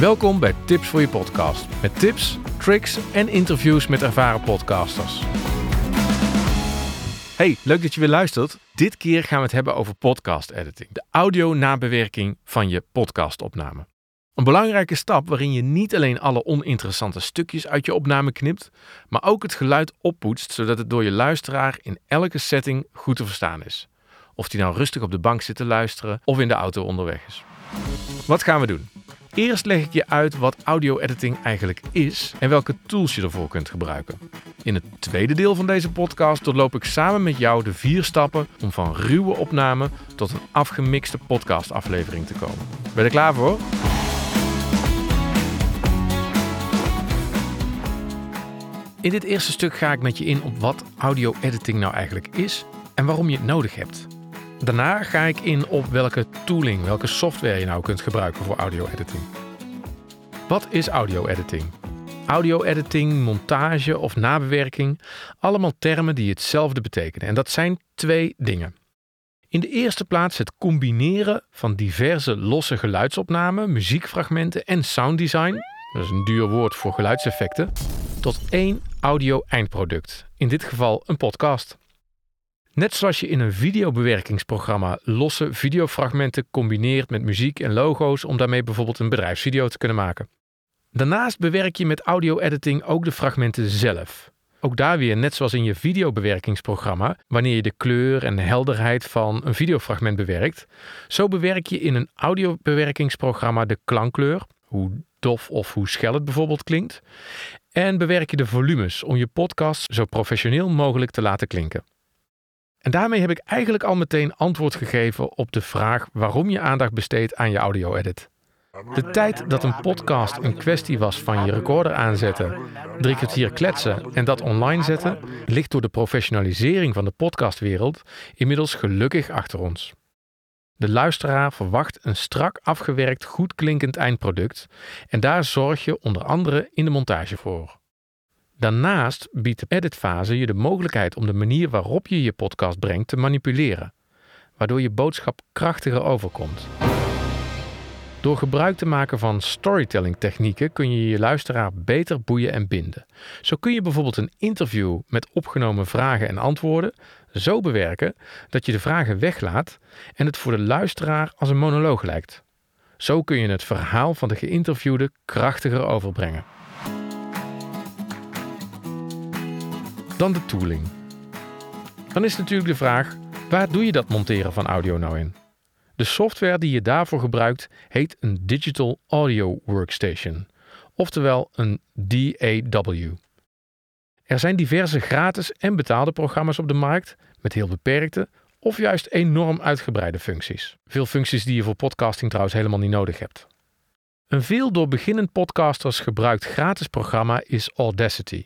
Welkom bij Tips voor je podcast. Met tips, tricks en interviews met ervaren podcasters. Hey, leuk dat je weer luistert. Dit keer gaan we het hebben over podcast editing. De audio nabewerking van je podcastopname. Een belangrijke stap waarin je niet alleen alle oninteressante stukjes uit je opname knipt, maar ook het geluid oppoetst zodat het door je luisteraar in elke setting goed te verstaan is. Of die nou rustig op de bank zit te luisteren of in de auto onderweg is. Wat gaan we doen? Eerst leg ik je uit wat audio editing eigenlijk is en welke tools je ervoor kunt gebruiken. In het tweede deel van deze podcast doorloop ik samen met jou de vier stappen om van ruwe opname tot een afgemixte podcastaflevering te komen. Ben je klaar voor? In dit eerste stuk ga ik met je in op wat audio editing nou eigenlijk is en waarom je het nodig hebt. Daarna ga ik in op welke tooling, welke software je nou kunt gebruiken voor audio editing. Wat is audio editing? Audio editing, montage of nabewerking, allemaal termen die hetzelfde betekenen. En dat zijn twee dingen. In de eerste plaats het combineren van diverse losse geluidsopnamen, muziekfragmenten en sounddesign, dat is een duur woord voor geluidseffecten, tot één audio-eindproduct, in dit geval een podcast. Net zoals je in een videobewerkingsprogramma losse videofragmenten combineert met muziek en logo's om daarmee bijvoorbeeld een bedrijfsvideo te kunnen maken. Daarnaast bewerk je met audio-editing ook de fragmenten zelf. Ook daar weer, net zoals in je videobewerkingsprogramma, wanneer je de kleur en de helderheid van een videofragment bewerkt, zo bewerk je in een audiobewerkingsprogramma de klankkleur, hoe dof of hoe schel het bijvoorbeeld klinkt, en bewerk je de volumes om je podcast zo professioneel mogelijk te laten klinken. En daarmee heb ik eigenlijk al meteen antwoord gegeven op de vraag waarom je aandacht besteedt aan je audio-edit. De tijd dat een podcast een kwestie was van je recorder aanzetten, drie kwartier kletsen en dat online zetten, ligt door de professionalisering van de podcastwereld inmiddels gelukkig achter ons. De luisteraar verwacht een strak afgewerkt, goed klinkend eindproduct en daar zorg je onder andere in de montage voor. Daarnaast biedt de editfase je de mogelijkheid om de manier waarop je je podcast brengt te manipuleren, waardoor je boodschap krachtiger overkomt. Door gebruik te maken van storytelling technieken kun je je luisteraar beter boeien en binden. Zo kun je bijvoorbeeld een interview met opgenomen vragen en antwoorden zo bewerken dat je de vragen weglaat en het voor de luisteraar als een monoloog lijkt. Zo kun je het verhaal van de geïnterviewde krachtiger overbrengen. Dan de tooling. Dan is natuurlijk de vraag: waar doe je dat monteren van audio nou in? De software die je daarvoor gebruikt heet een Digital Audio Workstation, oftewel een DAW. Er zijn diverse gratis en betaalde programma's op de markt met heel beperkte of juist enorm uitgebreide functies. Veel functies die je voor podcasting trouwens helemaal niet nodig hebt. Een veel door beginnend podcasters gebruikt gratis programma is Audacity.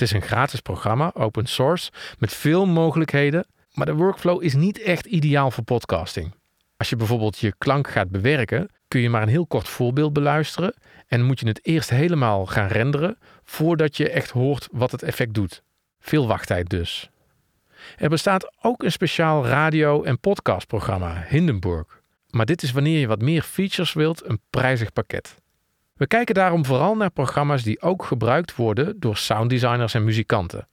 Het is een gratis programma, open source, met veel mogelijkheden, maar de workflow is niet echt ideaal voor podcasting. Als je bijvoorbeeld je klank gaat bewerken, kun je maar een heel kort voorbeeld beluisteren en moet je het eerst helemaal gaan renderen voordat je echt hoort wat het effect doet. Veel wachttijd dus. Er bestaat ook een speciaal radio- en podcastprogramma, Hindenburg. Maar dit is wanneer je wat meer features wilt, een prijzig pakket. We kijken daarom vooral naar programma's die ook gebruikt worden door sounddesigners en muzikanten.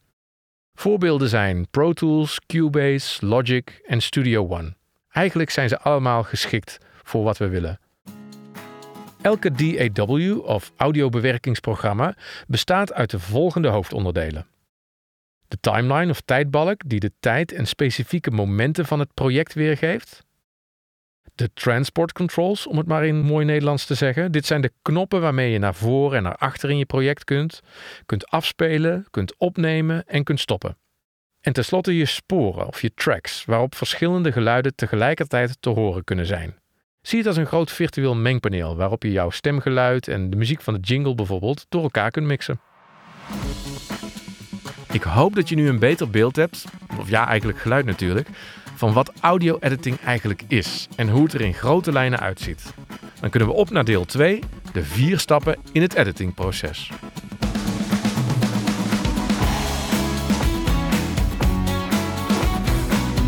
Voorbeelden zijn Pro Tools, Cubase, Logic en Studio One. Eigenlijk zijn ze allemaal geschikt voor wat we willen. Elke DAW of audiobewerkingsprogramma bestaat uit de volgende hoofdonderdelen. De timeline of tijdbalk die de tijd en specifieke momenten van het project weergeeft. De transport controls, om het maar in mooi Nederlands te zeggen. Dit zijn de knoppen waarmee je naar voren en naar achter in je project kunt, kunt afspelen, kunt opnemen en kunt stoppen. En tenslotte je sporen of je tracks, waarop verschillende geluiden tegelijkertijd te horen kunnen zijn. Zie het als een groot virtueel mengpaneel waarop je jouw stemgeluid en de muziek van de jingle bijvoorbeeld door elkaar kunt mixen. Ik hoop dat je nu een beter beeld hebt, of ja, eigenlijk geluid natuurlijk, van wat audio editing eigenlijk is en hoe het er in grote lijnen uitziet. Dan kunnen we op naar deel 2, de vier stappen in het editingproces.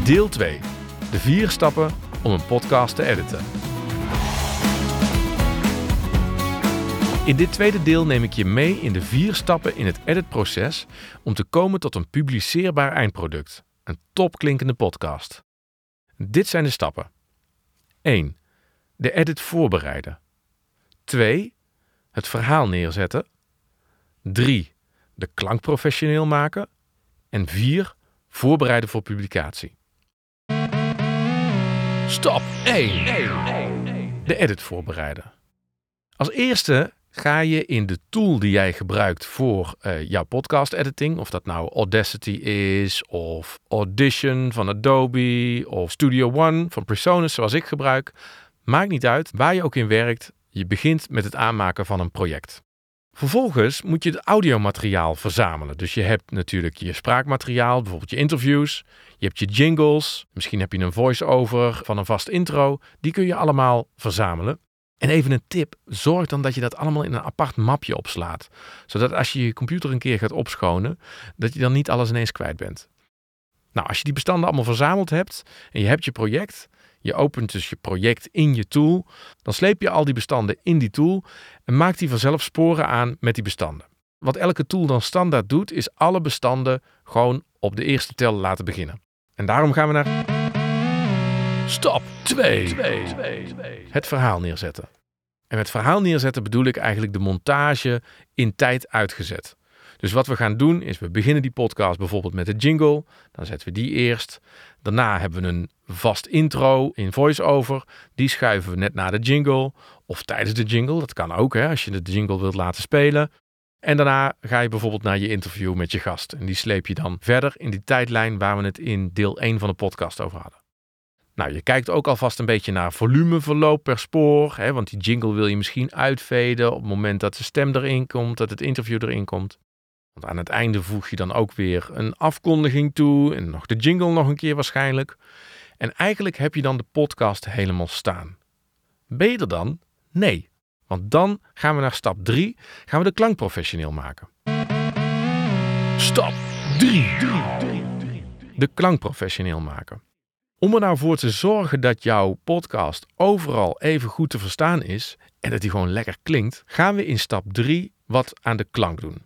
Deel 2. De vier stappen om een podcast te editen. In dit tweede deel neem ik je mee in de vier stappen in het editproces om te komen tot een publiceerbaar eindproduct, een topklinkende podcast. Dit zijn de stappen. 1. De edit voorbereiden. 2. Het verhaal neerzetten. 3. De klank professioneel maken. En 4. Voorbereiden voor publicatie. Stap 1. De edit voorbereiden. Als eerste ga je in de tool die jij gebruikt voor uh, jouw podcast editing, of dat nou Audacity is, of Audition van Adobe, of Studio One van Presonus zoals ik gebruik, maakt niet uit waar je ook in werkt. Je begint met het aanmaken van een project. Vervolgens moet je het audiomateriaal verzamelen. Dus je hebt natuurlijk je spraakmateriaal, bijvoorbeeld je interviews. Je hebt je jingles. Misschien heb je een voice-over van een vast intro. Die kun je allemaal verzamelen. En even een tip: zorg dan dat je dat allemaal in een apart mapje opslaat. Zodat als je je computer een keer gaat opschonen, dat je dan niet alles ineens kwijt bent. Nou, als je die bestanden allemaal verzameld hebt en je hebt je project, je opent dus je project in je tool, dan sleep je al die bestanden in die tool en maakt die vanzelf sporen aan met die bestanden. Wat elke tool dan standaard doet, is alle bestanden gewoon op de eerste tel laten beginnen. En daarom gaan we naar stap 2. Het verhaal neerzetten. En met verhaal neerzetten bedoel ik eigenlijk de montage in tijd uitgezet. Dus wat we gaan doen is, we beginnen die podcast bijvoorbeeld met de jingle. Dan zetten we die eerst. Daarna hebben we een vast intro in voice-over. Die schuiven we net na de jingle. Of tijdens de jingle, dat kan ook hè, als je de jingle wilt laten spelen. En daarna ga je bijvoorbeeld naar je interview met je gast. En die sleep je dan verder in die tijdlijn waar we het in deel 1 van de podcast over hadden. Nou, je kijkt ook alvast een beetje naar volumeverloop per spoor. Hè, want die jingle wil je misschien uitveden op het moment dat de stem erin komt, dat het interview erin komt. Want aan het einde voeg je dan ook weer een afkondiging toe en nog de jingle nog een keer waarschijnlijk. En eigenlijk heb je dan de podcast helemaal staan. Ben je er dan? Nee. Want dan gaan we naar stap 3, gaan we de klank professioneel maken. Stap 3. De klank professioneel maken. Om er nou voor te zorgen dat jouw podcast overal even goed te verstaan is en dat die gewoon lekker klinkt, gaan we in stap 3 wat aan de klank doen.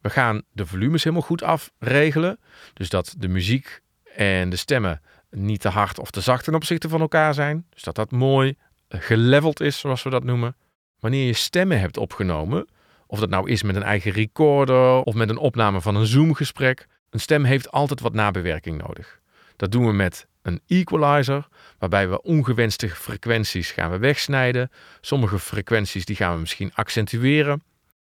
We gaan de volumes helemaal goed afregelen, dus dat de muziek en de stemmen niet te hard of te zacht ten opzichte van elkaar zijn. Dus dat dat mooi geleveld is, zoals we dat noemen. Wanneer je stemmen hebt opgenomen, of dat nou is met een eigen recorder of met een opname van een Zoom-gesprek, een stem heeft altijd wat nabewerking nodig. Dat doen we met een equalizer, waarbij we ongewenste frequenties gaan we wegsnijden. Sommige frequenties die gaan we misschien accentueren.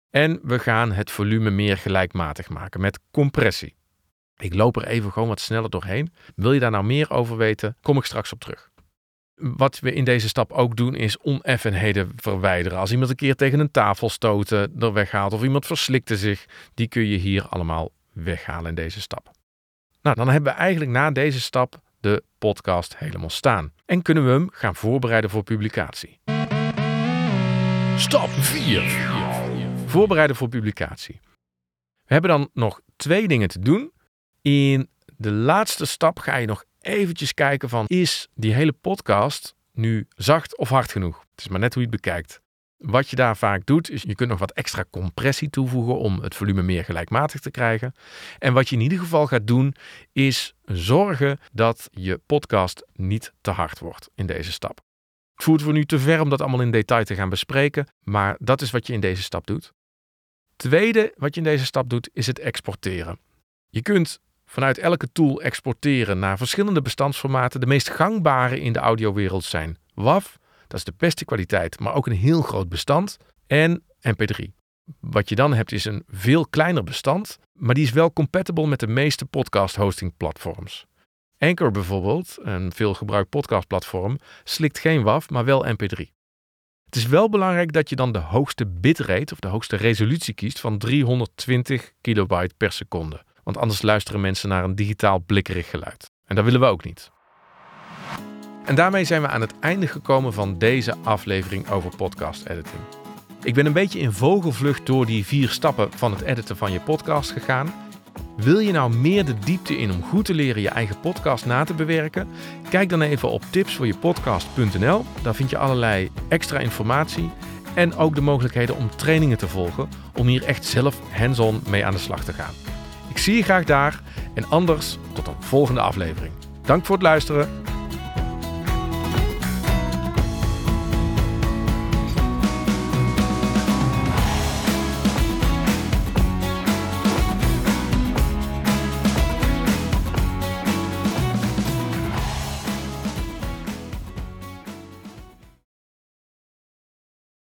En we gaan het volume meer gelijkmatig maken met compressie. Ik loop er even gewoon wat sneller doorheen. Wil je daar nou meer over weten? Kom ik straks op terug. Wat we in deze stap ook doen is oneffenheden verwijderen. Als iemand een keer tegen een tafel stoten, er weghaalt of iemand verslikte zich, die kun je hier allemaal weghalen in deze stap. Nou, dan hebben we eigenlijk na deze stap de podcast helemaal staan. En kunnen we hem gaan voorbereiden voor publicatie. Stap 4. Voorbereiden voor publicatie. We hebben dan nog twee dingen te doen. In de laatste stap ga je nog eventjes kijken van is die hele podcast nu zacht of hard genoeg? Het is maar net hoe je het bekijkt. Wat je daar vaak doet, is je kunt nog wat extra compressie toevoegen om het volume meer gelijkmatig te krijgen. En wat je in ieder geval gaat doen, is zorgen dat je podcast niet te hard wordt in deze stap. Het voert voor nu te ver om dat allemaal in detail te gaan bespreken, maar dat is wat je in deze stap doet. Tweede wat je in deze stap doet, is het exporteren. Je kunt vanuit elke tool exporteren naar verschillende bestandsformaten. De meest gangbare in de audiowereld zijn WAV, dat is de beste kwaliteit, maar ook een heel groot bestand. En MP3. Wat je dan hebt is een veel kleiner bestand, maar die is wel compatible met de meeste podcast hosting platforms. Anchor bijvoorbeeld, een veel gebruikt podcastplatform, slikt geen WAV, maar wel MP3. Het is wel belangrijk dat je dan de hoogste bitrate of de hoogste resolutie kiest van 320 kilobyte per seconde. Want anders luisteren mensen naar een digitaal blikkerig geluid. En dat willen we ook niet. En daarmee zijn we aan het einde gekomen van deze aflevering over podcast editing. Ik ben een beetje in vogelvlucht door die vier stappen van het editen van je podcast gegaan. Wil je nou meer de diepte in om goed te leren je eigen podcast na te bewerken? Kijk dan even op tipsvoorjepodcast.nl. Daar vind je allerlei extra informatie. en ook de mogelijkheden om trainingen te volgen om hier echt zelf hands-on mee aan de slag te gaan. Ik zie je graag daar en anders tot een volgende aflevering. Dank voor het luisteren.